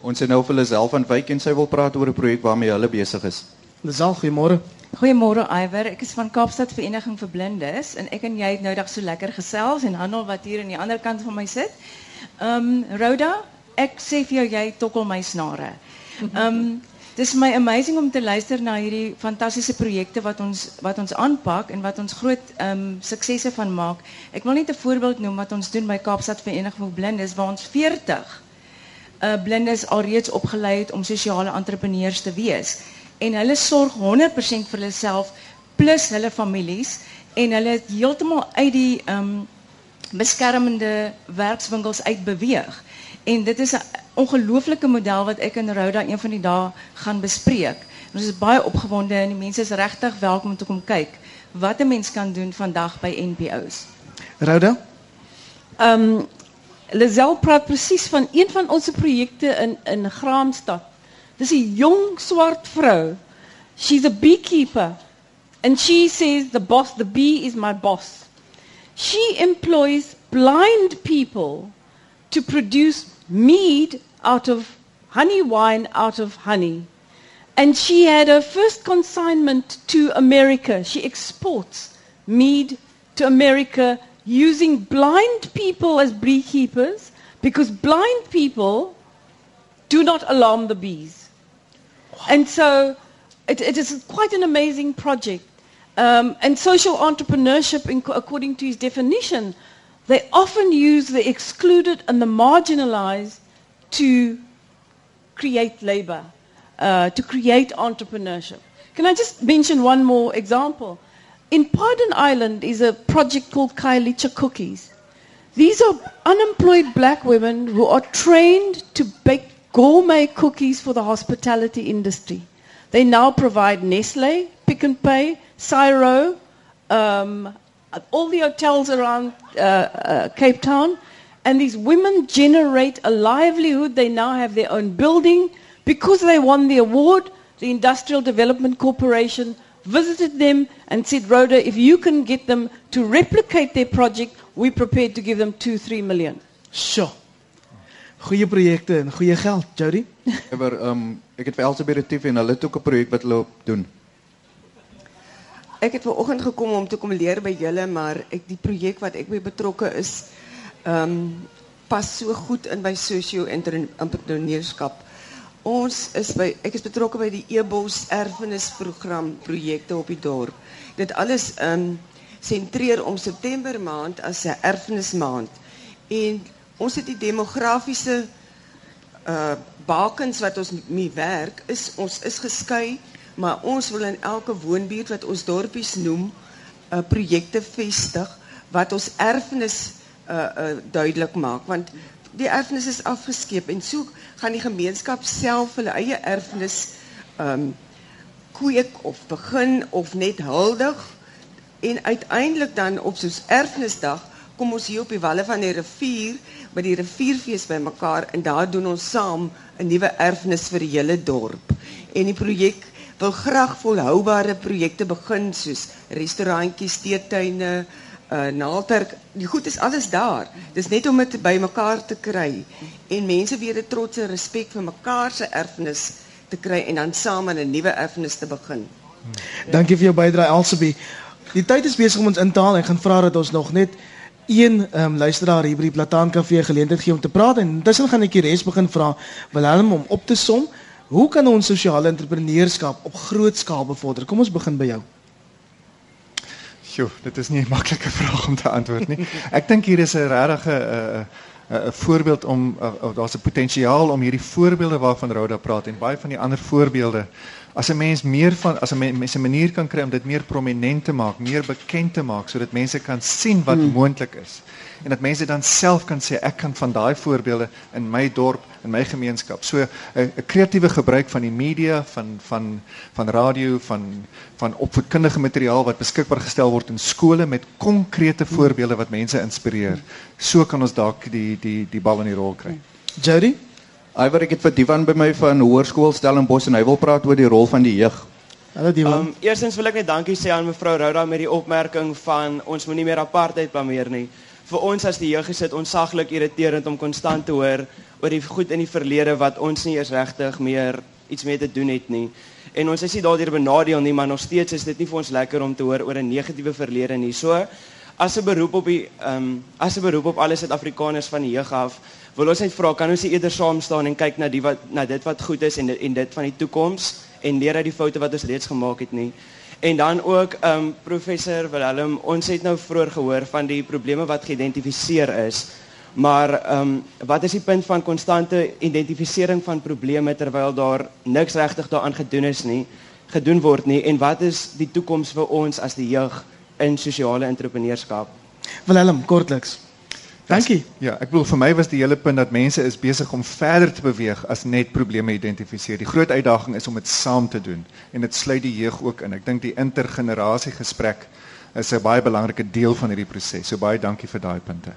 Ons het nou vir Lisel van Wyk en sy wil praat oor 'n projek waarmee hulle besig is.
Lisel, goeiemôre.
Goeiemôre Iwer, ek is van Kaapstad Vereniging vir Blindes en ek en jy het nou dag so lekker gesels en Hanel wat hier aan die ander kant van my sit. Ehm um, Rhoda, ek sê vir jou jy tokkel my snare. Ehm um, dis my amazing om te luister na hierdie fantastiese projekte wat ons wat ons aanpak en wat ons groot ehm um, suksesse van maak. Ek wil net 'n voorbeeld noem wat ons doen by Kaapstad Vereniging vir Blindes waar ons 40 uh blindes alreeds opgelei het om sosiale entrepreneurs te wees en hulle sorg 100% vir hulle self plus hulle families en hulle het heeltemal uit die um beskermende werkswinkels uit beweeg. En dit is 'n ongelooflike model wat ek en Rhoda een van die dae gaan bespreek. Ons is baie opgewonde en die mense is regtig welkom om te kom kyk wat 'n mens kan doen vandag by NPO's.
Rhoda?
Ehm um, Lazel praat presies van een van onze projecten in in Graamsstad. Dis 'n jong swart vrou. She's a beekeeper and she says the boss the bee is my boss. She employs blind people to produce mead out of honey wine out of honey. And she had her first consignment to America. She exports mead to America using blind people as beekeepers because blind people do not alarm the bees. And so it, it is quite an amazing project. Um, and social entrepreneurship, in, according to his definition, they often use the excluded and the marginalized to create labor, uh, to create entrepreneurship. Can I just mention one more example? In Pardon Island is a project called Kailicha Cookies. These are unemployed black women who are trained to bake gourmet cookies for the hospitality industry. They now provide Nestle, Pick and Pay, Syro, um, all the hotels around uh, uh, Cape Town. And these women generate a livelihood. They now have their own building. Because they won the award, the Industrial Development Corporation visited them and said, Rhoda, if you can get them to replicate their project, we're prepared to give them two, three million.
Sjoe. Goeie projekte en goeie geld, Jody.
Maar ehm um, ek het vir Elsie Retief en hulle het ook 'n projek wat hulle op doen.
Ek het vanoggend gekom om te kom leer by julle, maar ek die projek wat ek by betrokke is, ehm um, pas so goed in by sosio-entrepreneurskap. Ons is by ek is betrokke by die Ebos erfenisprogram projekte op die dorp. Dit alles ehm um, sentreer om September maand as 'n erfenismaand. En ons het die demografiese uh bakens wat ons mee werk is ons is geskei, maar ons wil in elke woonbuurt wat ons dorpies noem, uh, projekte vestig wat ons erfenis uh uh duidelik maak want die erfenis is afgeskeep en so gaan die gemeenskap self hulle eie erfenis um kweek of begin of net huldig en uiteindelik dan op soos erfenisdag kom ons hier op die walle van die rivier by die rivierfees bymekaar en daar doen ons saam 'n nuwe erfenis vir die hele dorp. En die projek wil graag volhoubare projekte begin soos restaurantjies, teetuine, uh naalterk. Die goed is alles daar. Dis net om dit bymekaar te kry en mense weer 'n trotse respek vir mekaar se erfenis te kry en dan saam 'n nuwe erfenis te begin.
Dankie vir jou bydrae Elsabie. Die tyd is besig om ons in te haal en gaan vra dat ons nog net een um, luisteraar hier by die Plataan Kafee geleentheid gee om te praat en intussen gaan ek die res begin vra Willem om op te som. Hoe kan ons sosiale entrepreneurskap op groot skaal bevorder? Kom ons begin by jou.
Sjoe, dit is nie 'n maklike vraag om te antwoord nie. Ek dink hier is 'n regte 'n 'n voorbeeld om uh, daar's 'n potensiaal om hierdie voorbeelde waarvan Rhoda praat en baie van die ander voorbeelde as 'n mens meer van as 'n mens 'n manier kan kry om dit meer prominent te maak, meer bekend te maak sodat mense kan sien wat hmm. moontlik is. En dat mense dan self kan sê ek kan van daai voorbeelde in my dorp, in my gemeenskap. So 'n kreatiewe gebruik van die media, van van van radio, van van opvoedkundige materiaal wat beskikbaar gestel word in skole met konkrete voorbeelde wat mense inspireer. So kan ons dalk die die die bal in die rol kry.
Jody
Iwer ek het vir Divan by my van Hoërskool Stellenbosch en hy wil praat oor die rol van die jeug.
Hallo Divan. Um,
eerstens wil ek net dankie sê aan mevrou Rhoda met die opmerking van ons moenie meer apartheid blameer nie. Vir ons as die jeug is dit onsaglik irriterend om konstant te hoor oor die goed in die verlede wat ons nie eers regtig meer iets mee te doen het nie. En ons is nie daardeur benadeel nie, maar nog steeds is dit nie vir ons lekker om te hoor oor 'n negatiewe verlede nie. So as 'n beroep op die ehm um, as 'n beroep op alle Suid-Afrikaners van die jeug af wil ons net vra kan ons nie eerder saam staan en kyk na die wat na dit wat goed is en en dit van die toekoms en leer uit die foute wat ons reeds gemaak het nie. En dan ook um, professor Willem, ons het nou vroeër gehoor van die probleme wat geïdentifiseer is. Maar um, wat is die punt van konstante identifisering van probleme terwyl daar niks regtig daaraan gedoen is nie, gedoen word nie en wat is die toekoms vir ons as die jeug in sosiale entrepreneurskap?
Willem, kortliks. Dankie.
Ja, ek bedoel vir my was die hele punt dat mense is besig om verder te beweeg as net probleme identifiseer. Die groot uitdaging is om dit saam te doen en dit sluit die jeug ook in. Ek dink die intergenerasie gesprek is 'n baie belangrike deel van hierdie proses. So baie dankie vir daai punte.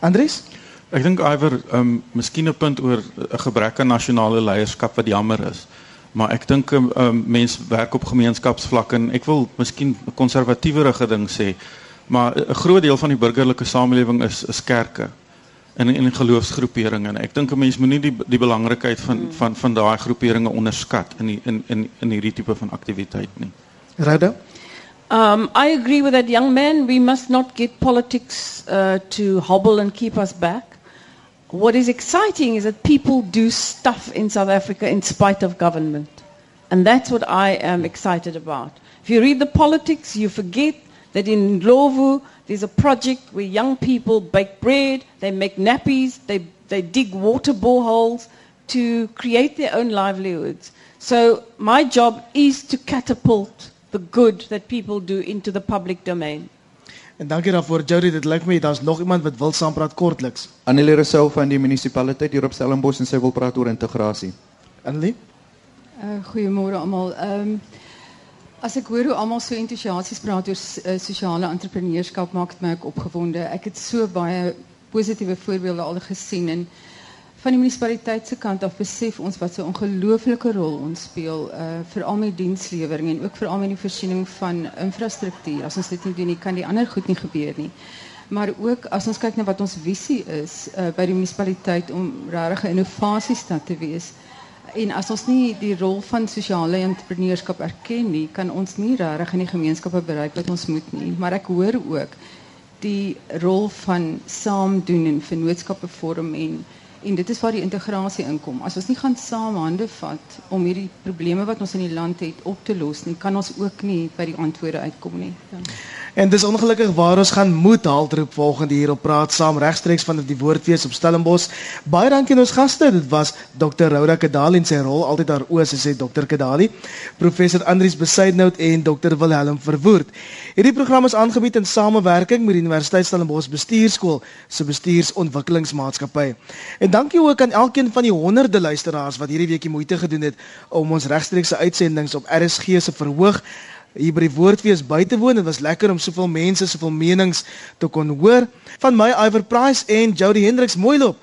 Andries?
Ek dink iwer ehm um, miskien 'n punt oor 'n gebrek aan nasionale leierskap wat jammer is. Maar ek dink ehm um, mense werk op gemeenskapsvlak en ek wil miskien 'n konservatiewerige ding sê. Maar 'n groot deel van die burgerlike samelewing is is kerke en en geloofsgroeperinge ek dink 'n mens moenie die die belangrikheid van hmm. van van daai groeperinge onderskat in die, in in in hierdie tipe van aktiwiteit nie.
Rada
Um, I agree with that young man. We must not get politics uh, to hobble and keep us back. What is exciting is that people do stuff in South Africa in spite of government. And that's what I am excited about. If you read the politics, you forget that in Lovu there's a project where young people bake bread, they make nappies, they, they dig water boreholes to create their own livelihoods. So my job is to catapult the good that people do into the public domain.
En dankie daarvoor Jody, dit lyk my daar's nog iemand wat wil saampraat kortliks.
Annelie Rousseau van die munisipaliteit hier op Stellenbosch en sy wil praat oor integrasie.
Annelie?
Uh, goeiemôre almal. Ehm um, As ek hoor hoe almal so entoesiasties praat oor uh, sosiale entrepreneurskap maak dit my ook opgewonde. Ek het so baie positiewe voorbeelde al gesien en van die munisipaliteit se kant af besef ons wat so 'n ongelooflike rol ons speel uh veral met dienslewering en ook veral met die voorsiening van infrastruktuur. As ons dit nie doen nie, kan die ander goed nie gebeur nie. Maar ook as ons kyk na wat ons visie is uh by die munisipaliteit om regtig 'n innovasiestad te wees. En as ons nie die rol van sosiale entrepreneurskap erken nie, kan ons nie regtig in die gemeenskappe bereik wat ons moet nie. Maar ek hoor ook die rol van saam doen en vennootskappe vorm en en dit is waar die integrasie inkom. As ons nie gaan saam hande vat om hierdie probleme wat ons in die land het op te los nie, kan ons ook nie by die antwoorde uitkom nie. Ja.
En dis ongelukkig waar ons gaan moet halt roep volgende hier op praat saam regstreeks van die woordfees op Stellenbosch. Baie dankie aan ons gaste. Dit was Dr. Rhoda Kedali en sy rol altyd daar oos sy sê Dr. Kedali, professor Andries Besuidnout en Dr. Wilhelm Verwoerd. Hierdie program is aangebied in samewerking met die Universiteit Stellenbosch Bestuurskool se bestuursontwikkelingsmaatskappy. En dankie ook aan elkeen van die honderde luisteraars wat hierdie week die moeite gedoen het om ons regstreekse uitsendings op RSG se verhoog hier by die woordfees by te woon. Dit was lekker om soveel mense, soveel menings te kon hoor. Van my Iver Price en Jody Hendriks mooi loop.